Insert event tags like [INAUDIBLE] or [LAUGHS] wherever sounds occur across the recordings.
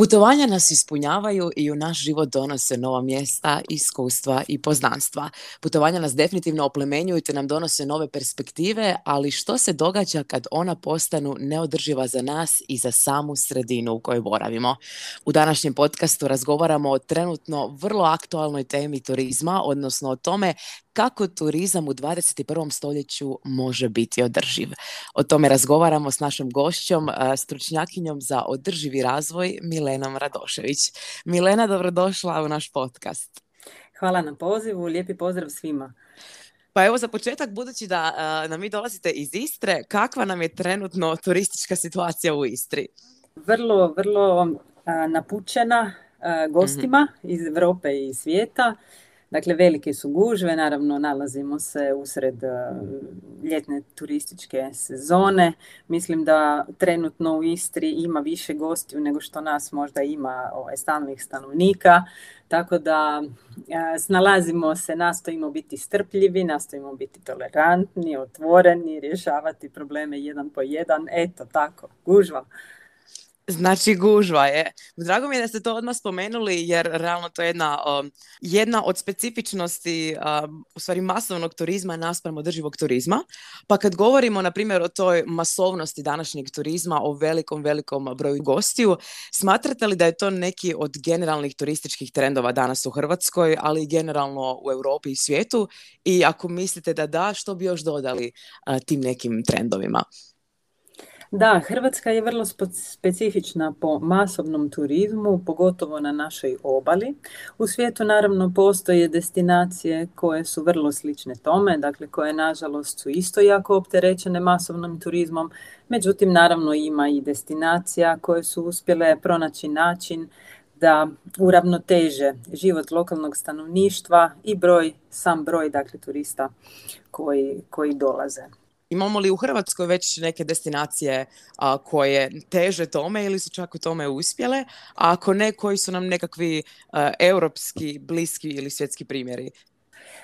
Putovanja nas ispunjavaju i u naš život donose nova mjesta, iskustva i poznanstva. Putovanja nas definitivno oplemenjuju te nam donose nove perspektive, ali što se događa kad ona postanu neodrživa za nas i za samu sredinu u kojoj boravimo? U današnjem podcastu razgovaramo o trenutno vrlo aktualnoj temi turizma, odnosno o tome kako turizam u 21. stoljeću može biti održiv. O tome razgovaramo s našom gošćom, stručnjakinjom za održivi razvoj, Mile Milenom Radošević. Milena, dobrodošla u naš podcast. Hvala na pozivu, lijepi pozdrav svima. Pa evo za početak, budući da nam e, vi dolazite iz Istre, kakva nam je trenutno turistička situacija u Istri? Vrlo, vrlo e, napučena e, gostima mhm. iz Europe i svijeta. Dakle, velike su gužve, naravno nalazimo se usred e, mm. ljetne turističke sezone. Mislim da trenutno u Istri ima više gostiju nego što nas možda ima ovaj, stalnih stanovnika, tako da e, snalazimo se, nastojimo biti strpljivi, nastojimo biti tolerantni, otvoreni, rješavati probleme jedan po jedan, eto tako, gužva. Znači gužva je. Drago mi je da ste to odmah spomenuli jer realno to je jedna, um, jedna od specifičnosti um, u stvari masovnog turizma naspram održivog turizma. Pa kad govorimo na primjer o toj masovnosti današnjeg turizma, o velikom, velikom broju gostiju, smatrate li da je to neki od generalnih turističkih trendova danas u Hrvatskoj, ali i generalno u Europi i svijetu? I ako mislite da da, što bi još dodali uh, tim nekim trendovima? Da, Hrvatska je vrlo specifična po masovnom turizmu, pogotovo na našoj obali. U svijetu naravno postoje destinacije koje su vrlo slične tome, dakle koje nažalost su isto jako opterećene masovnom turizmom, međutim naravno ima i destinacija koje su uspjele pronaći način da uravnoteže život lokalnog stanovništva i broj, sam broj dakle turista koji, koji dolaze. Imamo li u Hrvatskoj već neke destinacije a, koje teže tome ili su čak u tome uspjele, a ako ne, koji su nam nekakvi e, europski, bliski ili svjetski primjeri?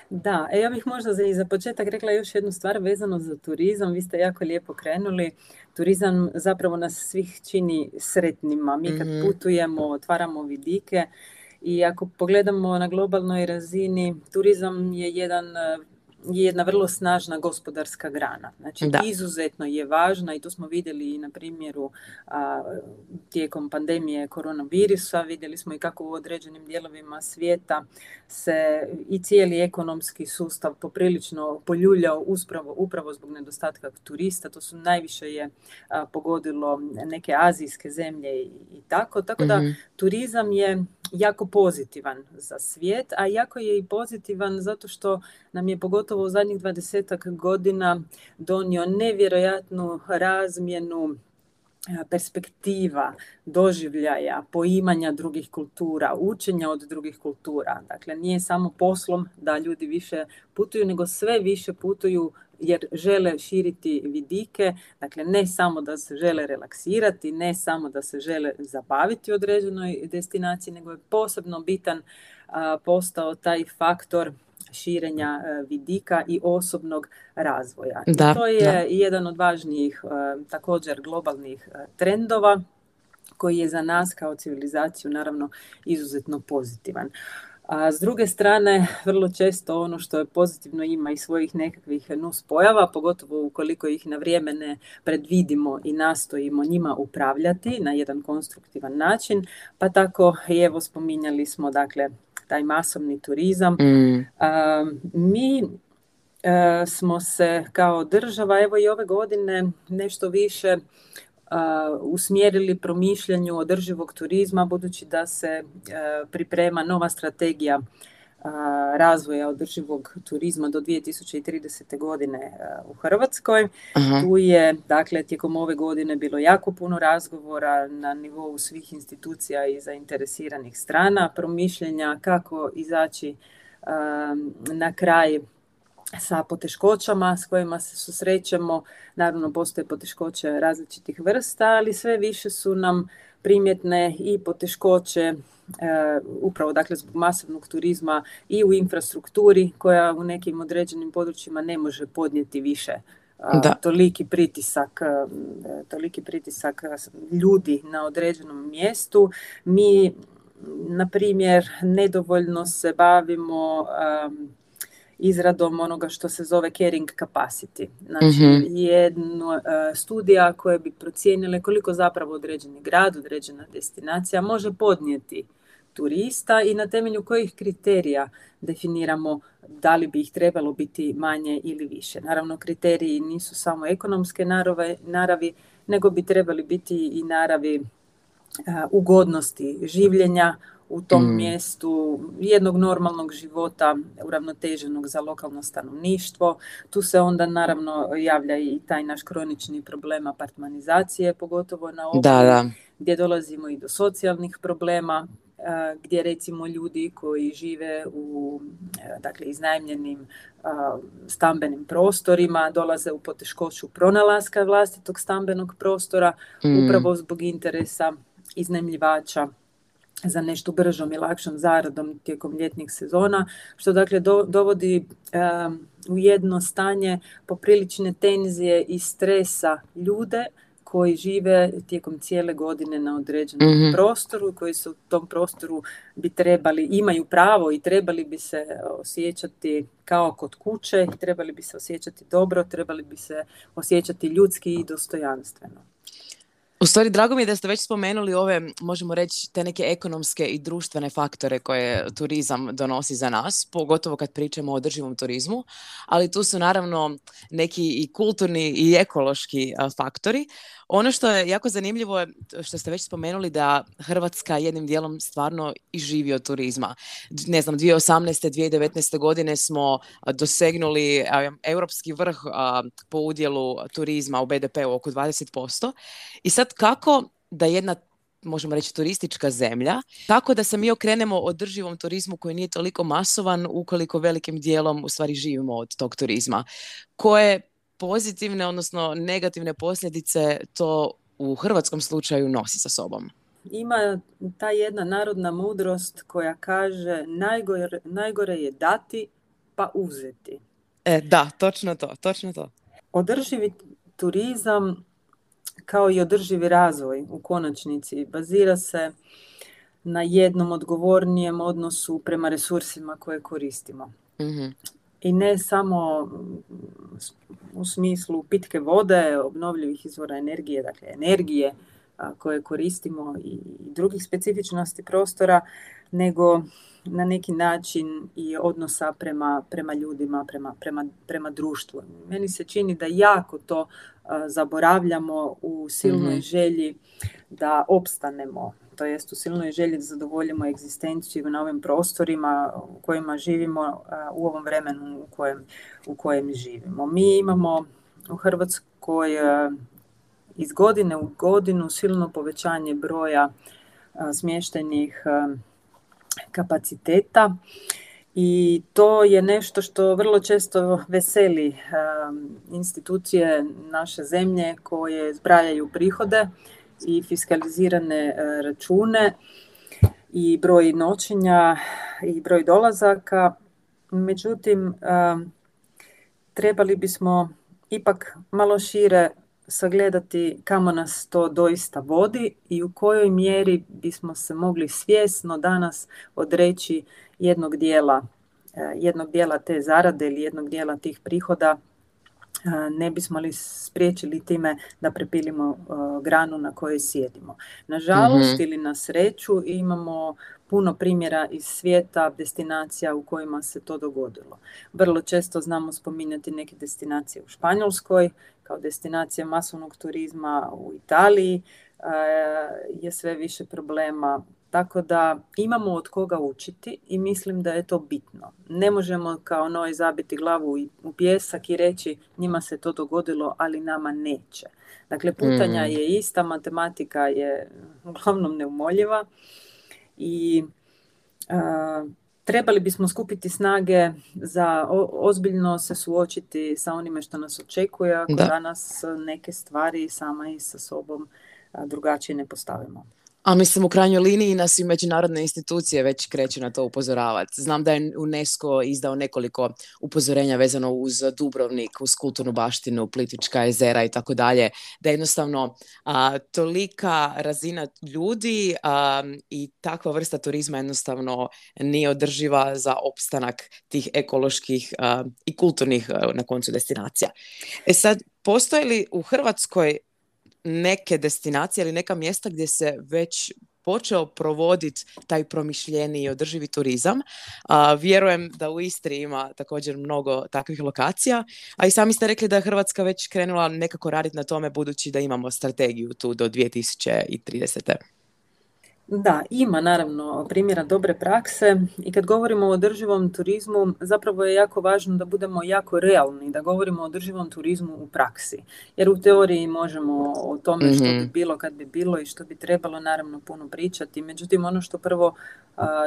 Da, e, ja bih možda za, i za početak rekla još jednu stvar vezano za turizam. Vi ste jako lijepo krenuli. Turizam zapravo nas svih čini sretnima. Mi kad mhm. putujemo, otvaramo vidike i ako pogledamo na globalnoj razini, turizam je jedan e, je jedna vrlo snažna gospodarska grana. Znači da. izuzetno je važna i to smo vidjeli i na primjeru tijekom pandemije koronavirusa, vidjeli smo i kako u određenim dijelovima svijeta se i cijeli ekonomski sustav poprilično poljuljao uspravo, upravo zbog nedostatka turista. To su najviše je pogodilo neke azijske zemlje i, tako. Tako da mhm. turizam je jako pozitivan za svijet, a jako je i pozitivan zato što nam je pogotovo u zadnjih dvadesetak godina donio nevjerojatnu razmjenu perspektiva, doživljaja, poimanja drugih kultura, učenja od drugih kultura. Dakle, nije samo poslom da ljudi više putuju, nego sve više putuju jer žele širiti vidike, dakle ne samo da se žele relaksirati, ne samo da se žele zabaviti u određenoj destinaciji, nego je posebno bitan postao taj faktor širenja e, vidika i osobnog razvoja. I to je jedan od važnijih e, također globalnih e, trendova koji je za nas kao civilizaciju naravno izuzetno pozitivan. A s druge strane, vrlo često ono što je pozitivno ima i svojih nekakvih nus pojava, pogotovo ukoliko ih na vrijeme ne predvidimo i nastojimo njima upravljati na jedan konstruktivan način. Pa tako, evo spominjali smo dakle taj masovni turizam. Mm. mi e, smo se kao država evo i ove godine nešto više usmjerili promišljanju održivog turizma budući da se e, priprema nova strategija razvoja održivog turizma do 2030. godine e, u Hrvatskoj. Tu je, dakle, tijekom ove godine bilo jako puno razgovora na nivou svih institucija i zainteresiranih strana, promišljenja kako izaći na kraj sa poteškoćama s kojima se susrećemo. Naravno, postoje poteškoće različitih vrsta, ali sve više su nam primjetne i poteškoće e, upravo dakle zbog masovnog turizma i u infrastrukturi koja u nekim određenim područjima ne može podnijeti više e, toliki pritisak e, toliki pritisak ljudi na određenom mjestu mi na primjer nedovoljno se bavimo izradom onoga što se zove caring capacity. Znači, mm studija koje bi procijenile koliko zapravo određeni grad, određena destinacija može podnijeti turista i na temelju kojih kriterija definiramo da li bi ih trebalo biti manje ili više. Naravno, kriteriji nisu samo ekonomske narove, naravi, nego bi trebali biti i naravi e, ugodnosti življenja, u tom mm. mjestu, jednog normalnog života, uravnoteženog za lokalno stanovništvo. Tu se onda naravno javlja i taj naš kronični problem apartmanizacije, pogotovo na ovom gdje dolazimo i do socijalnih problema, eh, gdje recimo ljudi koji žive u eh, dakle, iznajmljenim eh, stambenim prostorima dolaze u poteškoću pronalaska vlastitog stambenog prostora mm. upravo zbog interesa iznajmljivača za nešto bržom i lakšom zaradom tijekom ljetnih sezona, što dakle dovodi u jedno stanje poprilične tenzije i stresa ljude koji žive tijekom cijele godine na određenom mm-hmm. prostoru, koji su u tom prostoru bi trebali, imaju pravo i trebali bi se osjećati kao kod kuće, trebali bi se osjećati dobro, trebali bi se osjećati ljudski i dostojanstveno. U stvari, drago mi je da ste već spomenuli ove, možemo reći, te neke ekonomske i društvene faktore koje turizam donosi za nas, pogotovo kad pričamo o održivom turizmu, ali tu su naravno neki i kulturni i ekološki faktori. Ono što je jako zanimljivo je što ste već spomenuli da Hrvatska jednim dijelom stvarno i živi od turizma. Ne znam, 2018. 2019. godine smo dosegnuli europski vrh po udjelu turizma u BDP-u oko 20%. I sad kako da jedna možemo reći turistička zemlja, tako da se mi okrenemo održivom turizmu koji nije toliko masovan ukoliko velikim dijelom u stvari živimo od tog turizma. Koje pozitivne, odnosno negativne posljedice to u hrvatskom slučaju nosi sa sobom? Ima ta jedna narodna mudrost koja kaže najgore, najgore je dati pa uzeti. E, da, točno to, točno to. Održivi turizam kao i održivi razvoj u konačnici bazira se na jednom odgovornijem odnosu prema resursima koje koristimo. mm i ne samo u smislu pitke vode, obnovljivih izvora energije, dakle energije, koje koristimo i drugih specifičnosti prostora, nego na neki način i odnosa prema, prema ljudima, prema, prema, prema društvu. Meni se čini da jako to zaboravljamo u silnoj mhm. želji da opstanemo, to jest u silnoj želji da zadovoljimo egzistenciju na ovim prostorima u kojima živimo, u ovom vremenu u kojem, u kojem živimo. Mi imamo u Hrvatskoj iz godine u godinu silno povećanje broja e, smještenih e, kapaciteta i to je nešto što vrlo često veseli e, institucije naše zemlje koje zbrajaju prihode i fiskalizirane račune i broj noćenja i broj dolazaka. Međutim, trebali bismo ipak malo šire sagledati kamo nas to doista vodi i u kojoj mjeri bismo se mogli svjesno danas odreći jednog dijela, eh, jednog dijela te zarade ili jednog dijela tih prihoda ne bismo li spriječili time da prepilimo e, granu na kojoj sjedimo. Nažalost mm ili na sreću imamo puno primjera iz svijeta, destinacija u kojima se to dogodilo. Vrlo često znamo spominjati neke destinacije u Španjolskoj, kao destinacije masovnog turizma u Italiji, e, je sve više problema tako da imamo od koga učiti i mislim da je to bitno. Ne možemo kao noj zabiti glavu u pjesak i reći njima se to dogodilo, ali nama neće. Dakle, putanja mm. je ista, matematika je uglavnom neumoljiva i trebali bismo skupiti snage za ozbiljno se suočiti sa onime što nas očekuje ako da. danas neke stvari sama i sa sobom drugačije ne postavimo. A mislim, u krajnjoj liniji nas i međunarodne institucije već kreću na to upozoravati. Znam da je UNESCO izdao nekoliko upozorenja vezano uz Dubrovnik, uz kulturnu baštinu, Plitvička jezera i tako dalje. Da jednostavno tolika razina ljudi i takva vrsta turizma jednostavno nije održiva za opstanak tih ekoloških i kulturnih na koncu destinacija. E sad, postoji li u Hrvatskoj neke destinacije ili neka mjesta gdje se već počeo provoditi taj promišljeni i održivi turizam. vjerujem da u Istri ima također mnogo takvih lokacija, a i sami ste rekli da je Hrvatska već krenula nekako raditi na tome budući da imamo strategiju tu do 2030. Da, ima naravno primjera dobre prakse i kad govorimo o održivom turizmu zapravo je jako važno da budemo jako realni, da govorimo o održivom turizmu u praksi. Jer u teoriji možemo o tome što bi mhm. bilo kad bi bilo i što bi trebalo naravno puno pričati. Međutim, ono što prvo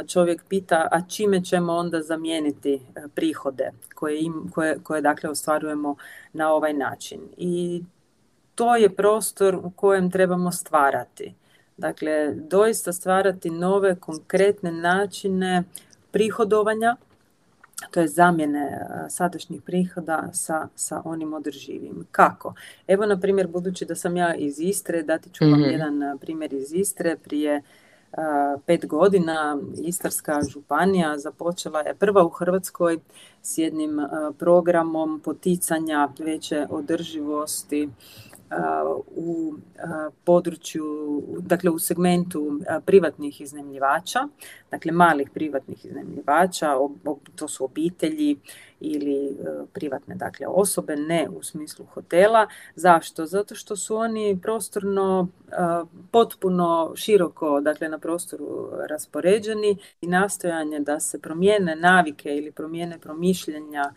čovjek pita, a čime ćemo onda zamijeniti e, prihode koje, im, koje, koje dakle ostvarujemo na ovaj način. I to je prostor u kojem trebamo stvarati Dakle, doista stvarati nove konkretne načine prihodovanja, to je zamjene sadašnjih prihoda sa, sa onim održivim. Kako? Evo, na primjer, budući da sam ja iz Istre, dati ću vam mhm. jedan primjer iz Istre. Prije pet godina Istarska županija započela je prva u Hrvatskoj s jednim e, programom poticanja veće održivosti e, u e, području, dakle u segmentu privatnih iznajmljivača, dakle malih privatnih iznajmljivača, to su obitelji ili privatne dakle osobe, ne u smislu hotela. Zašto? Zato što su oni prostorno potpuno široko, dakle na prostoru raspoređeni i nastojanje da se promijene navike ili promijene promijenje mišljenja, e,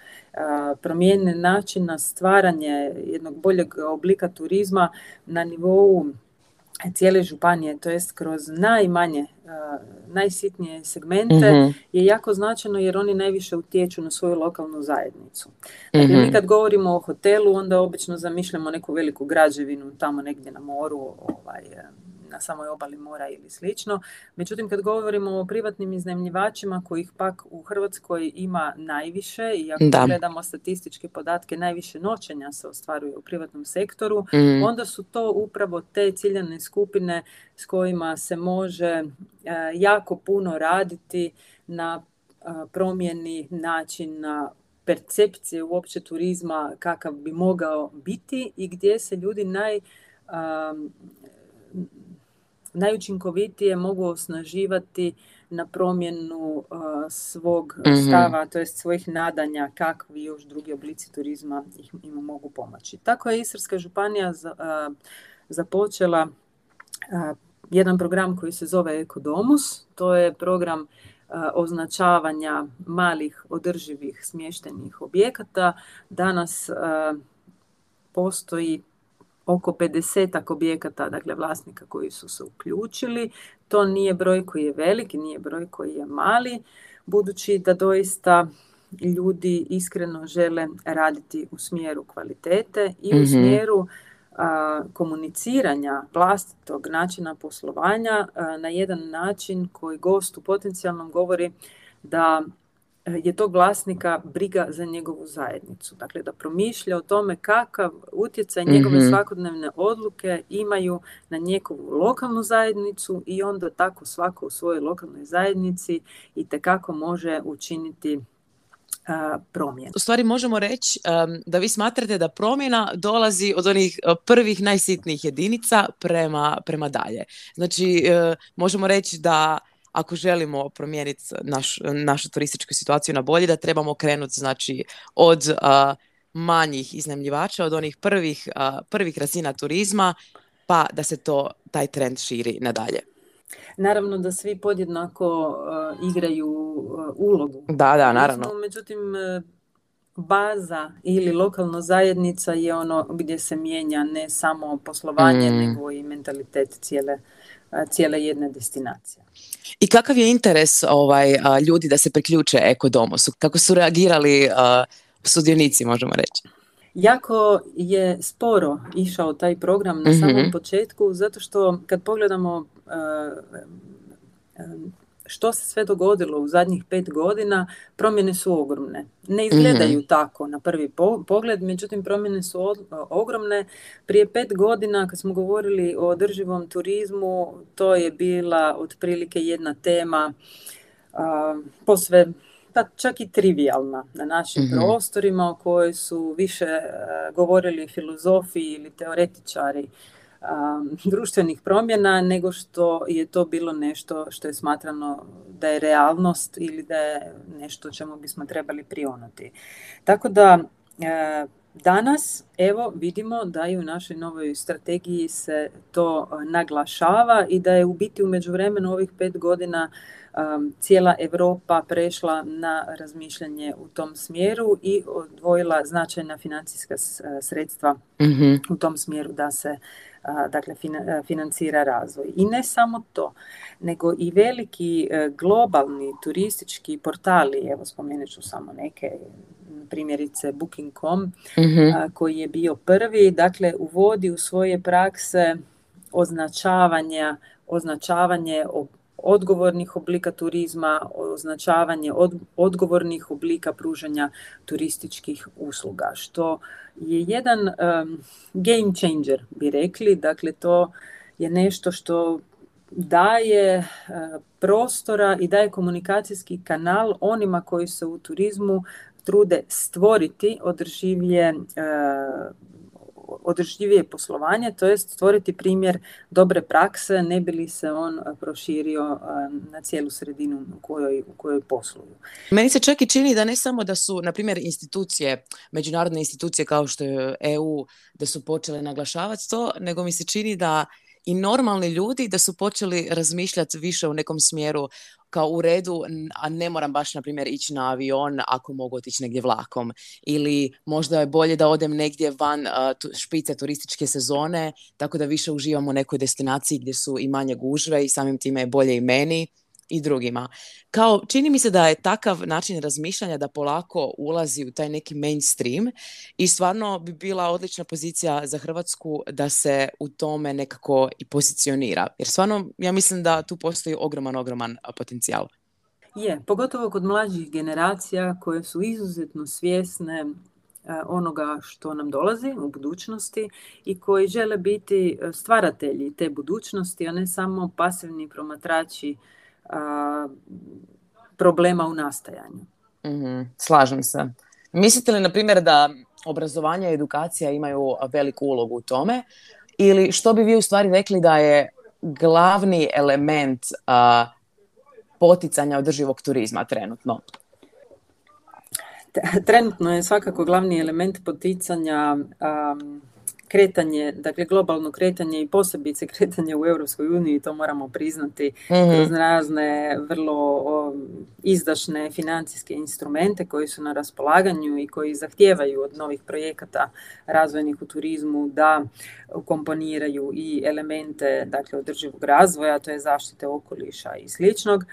promijene načina stvaranje jednog boljeg oblika turizma na nivou cijele županije, to jest kroz najmanje, e, najsitnije segmente mhm. je jako značajno jer oni najviše utječu na svoju lokalnu zajednicu. Dakle, mi mhm. kad govorimo o hotelu, onda obično zamišljamo neku veliku građevinu tamo negdje na moru, ovaj, na samoj obali mora ili slično. Međutim, kad govorimo o privatnim iznajmljivačima kojih pak u Hrvatskoj ima najviše i ako gledamo statističke podatke, najviše noćenja se ostvaruje u privatnom sektoru, mm. onda su to upravo te ciljane skupine s kojima se može e, jako puno raditi na e, promjeni načina percepcije uopće turizma kakav bi mogao biti i gdje se ljudi naj, e, najučinkovitije mogu osnaživati na promjenu uh, svog mhm. stava, to jest svojih nadanja kakvi još drugi oblici turizma ih, im mogu pomoći. Tako je Istarska županija uh, započela uh, jedan program koji se zove Ekodomus. To je program označavanja malih održivih smještenih objekata. Danas postoji oko 50 objekata, dakle vlasnika koji su se uključili. To nije broj koji je veliki, nije broj koji je mali, budući da doista ljudi iskreno žele raditi u smjeru kvalitete i u mhm. smjeru komuniciranja vlastitog načina poslovanja na jedan način koji gostu potencijalnom govori da je tog vlasnika briga za njegovu zajednicu. Dakle, da promišlja o tome kakav utjecaj njegove mhm. svakodnevne odluke imaju na njegovu lokalnu zajednicu i onda tako svako u svojoj lokalnoj zajednici i tekako može učiniti promjenu. U stvari možemo reći da vi smatrate da promjena dolazi od onih e, prvih najsitnijih jedinica prema, prema dalje. Znači e, možemo reći da ako želimo promijeniti naš, našu turističku situaciju na bolje, da trebamo krenuti znači, od manjih iznajmljivača, od onih prvih, prvih razina turizma, pa da se to, taj trend širi nadalje. Naravno da svi podjednako igraju ulogu. Da, da, naravno. međutim, e, baza ili lokalna zajednica je ono gdje se mijenja ne samo poslovanje, mm. nego i mentalitet cijele cijele jedna destinacija. I kakav je interes ovaj ljudi da se priključe ekodomosu? Kako su reagirali sudionici, možemo reći? Jako je sporo išao taj program na mhm. samom početku, zato što kad pogledamo što se sve dogodilo u zadnjih pet godina, promjene su ogromne. Ne izgledaju mhm. tako na prvi po- pogled, međutim promjene su ogromne. Prije pet godina kad smo govorili o održivom turizmu, to je bila otprilike jedna tema posve pa čak i trivialna na našim mhm. prostorima o kojoj su više govorili filozofi ili teoretičari [LAUGHS] društvenih promjena nego što je to bilo nešto što je smatrano da je realnost ili da je nešto čemu bismo trebali prionuti. Tako da e, Danas evo vidimo da i u našoj novoj strategiji se to e, naglašava i da je u biti u međuvremenu ovih pet godina cijela Europa prešla na razmišljanje u tom smjeru i odvojila značajna financijska e, sredstva mhm. u tom smjeru da se dakle financira razvoj. I ne samo to, nego i veliki e, globalni turistički portali, evo spomenut ću samo neke primjerice Booking.com mhm. koji je bio prvi, dakle uvodi u svoje prakse označavanja označavanje odgovornih oblika turizma, označavanje odgovornih oblika pružanja turističkih usluga, što je jedan game changer, bi rekli, dakle to je nešto što daje e, prostora i daje komunikacijski kanal onima koji se u turizmu trude stvoriti održivije e, održivije poslovanje, to jest stvoriti primjer dobre prakse ne bi li se on eh, proširio eh, na cijelu sredinu u kojoj, u kojoj posluju. Meni se čak i čini da ne samo da su, na primjer, institucije, međunarodne institucije kao što je EU, da su počele naglašavati to, nego mi se čini da i normalni ljudi da su počeli razmišljati više u nekom smjeru kao u redu, a ne moram baš, na primjer, ići na avion ako mogu otići negdje vlakom. Ili možda je bolje da odem negdje van špice turističke sezone, tako da više uživam u nekoj destinaciji gdje su i manje gužve i samim time je bolje i meni i drugima. Kao, čini mi se da je takav način razmišljanja da polako ulazi u taj neki mainstream i stvarno bi bila odlična pozicija za Hrvatsku da se u tome nekako i pozicionira. Jer stvarno ja mislim da tu postoji ogroman, ogroman potencijal. Je, pogotovo kod mlađih generacija koje su izuzetno svjesne e, onoga što nam dolazi u budućnosti i koji žele biti e, stvaratelji te budućnosti, a ne samo pasivni promatrači a, problema u nastajanju. Mhm, slažem se. Mislite li, na primjer, da obrazovanje i edukacija imaju veliku ulogu u tome? Ili što bi vi u stvari rekli da je glavni element a, poticanja održivog turizma trenutno? Trenutno je svakako glavni element poticanja kretanje, dakle globalno kretanje i posebice kretanje u Europskoj uniji, to moramo priznati mm razne vrlo izdašne financijske instrumente koji su na raspolaganju i koji zahtijevaju od novih projekata razvojnih u turizmu da komponiraju i elemente dakle održivog razvoja, to je zaštite okoliša i sličnog.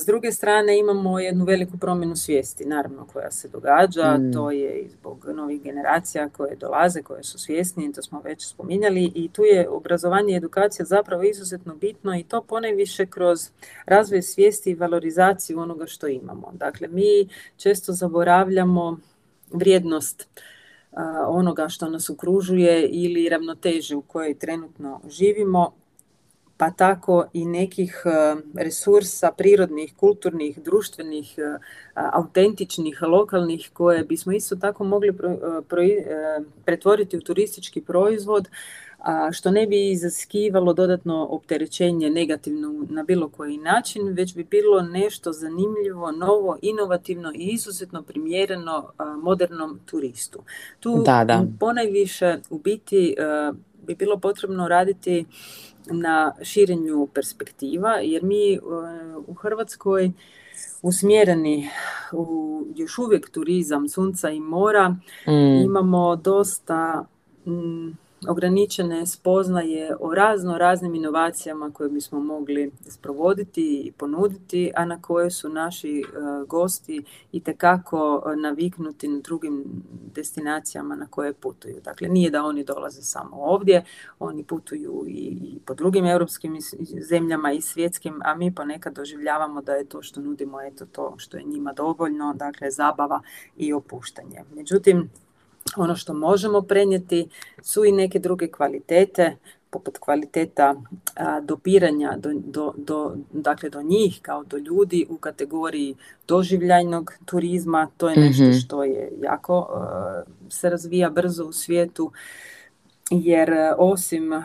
S druge strane imamo jednu veliku promjenu svijesti, naravno koja se događa, mm. to je i zbog novih generacija koje dolaze, koje su svjesni, to smo već spominjali i tu je obrazovanje i edukacija zapravo izuzetno bitno i to ponajviše kroz razvoj svijesti i valorizaciju onoga što imamo. Dakle, mi često zaboravljamo vrijednost onoga što nas okružuje ili ravnoteže u kojoj trenutno živimo pa tako i nekih eh, resursa prirodnih, kulturnih, društvenih, eh, autentičnih, lokalnih koje bismo isto tako mogli eh, pretvoriti u turistički proizvod što ne bi izaskivalo dodatno opterećenje negativno na bilo koji način, već bi bilo nešto zanimljivo, novo, inovativno i izuzetno primjereno modernom turistu. Tu da, da. ponajviše u biti bi bilo potrebno raditi na širenju perspektiva jer mi e, u Hrvatskoj usmjereni u još uvijek turizam sunca i mora mm. imamo dosta mm, ograničene spoznaje o razno raznim inovacijama koje bismo mogli sprovoditi i ponuditi, a na koje su naši e, gosti i tekako e, naviknuti na drugim destinacijama na koje putuju. Dakle, nije da oni dolaze samo ovdje, oni putuju i po drugim europskim zemljama i svjetskim, a mi ponekad doživljavamo da je to što nudimo eto to što je njima dovoljno, dakle zabava i opuštanje. Međutim, ono što možemo prenijeti su i neke druge kvalitete poput kvaliteta dopiranja do, do, do, dakle do njih kao do ljudi u kategoriji doživljajnog turizma. To je nešto mhm. što je jako se razvija brzo u svijetu jer e, osim e,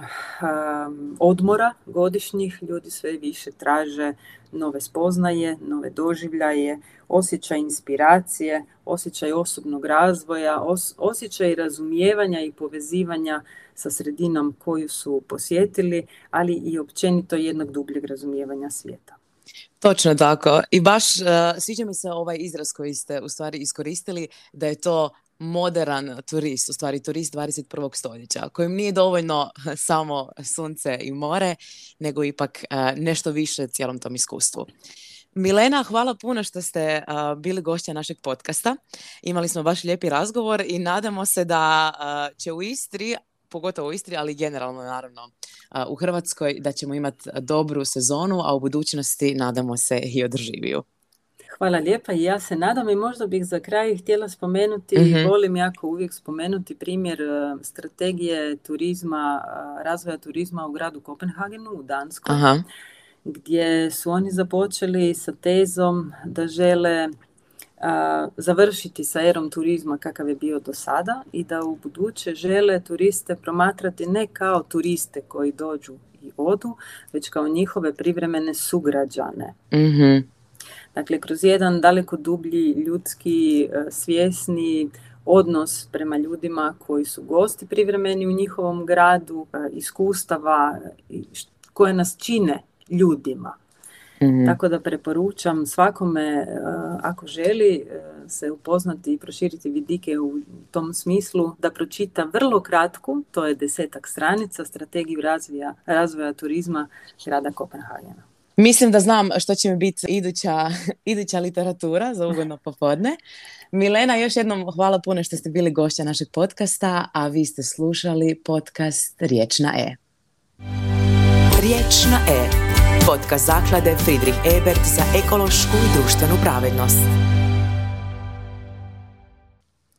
odmora godišnjih ljudi sve više traže nove spoznaje, nove doživljaje, osjećaj inspiracije, osjećaj osobnog razvoja, osjećaj razumijevanja i povezivanja sa sredinom koju su posjetili, ali i općenito jednog dubljeg razumijevanja svijeta. Točno tako. I baš e, sviđa mi se ovaj izraz koji ste u stvari iskoristili, da je to moderan turist, u stvari turist 21. stoljeća, kojem nije dovoljno eh, samo sunce i more, nego ipak eh, nešto više cijelom tom iskustvu. Milena, hvala puno što ste eh, bili gošća našeg podcasta. Imali smo baš lijepi razgovor i nadamo se da će u Istri, pogotovo u Istri, ali generalno naravno u Hrvatskoj, da ćemo imati dobru sezonu, a u budućnosti nadamo se i održiviju. Hvala lijepa i ja se nadam i možda bih za kraj htjela spomenuti, i mhm. volim jako uvijek spomenuti primjer e, strategije turizma, e, razvoja turizma u gradu Kopenhagenu u Danskoj, gdje su oni započeli sa tezom da žele e, završiti sa erom turizma kakav je bio do sada i da u buduće žele turiste promatrati ne kao turiste koji dođu i odu, već kao njihove privremene sugrađane. mm Dakle, kroz jedan daleko dublji ljudski e, svjesni odnos prema ljudima koji su gosti privremeni u njihovom gradu, e, iskustava koje nas čine ljudima. Mhm. Tako da preporučam svakome e, ako želi se upoznati i proširiti vidike u tom smislu da pročita vrlo kratku, to je desetak stranica, strategiju razvoja, razvoja turizma grada Kopenhagena. Mislim da znam što će mi biti iduća, [LAUGHS] iduća literatura za ugodno popodne. Milena, još jednom hvala puno što ste bili gošća našeg podcasta, a vi ste slušali podcast Riječ E. Riječ E. Podcast zaklade Friedrich Ebert za ekološku i društvenu pravednost.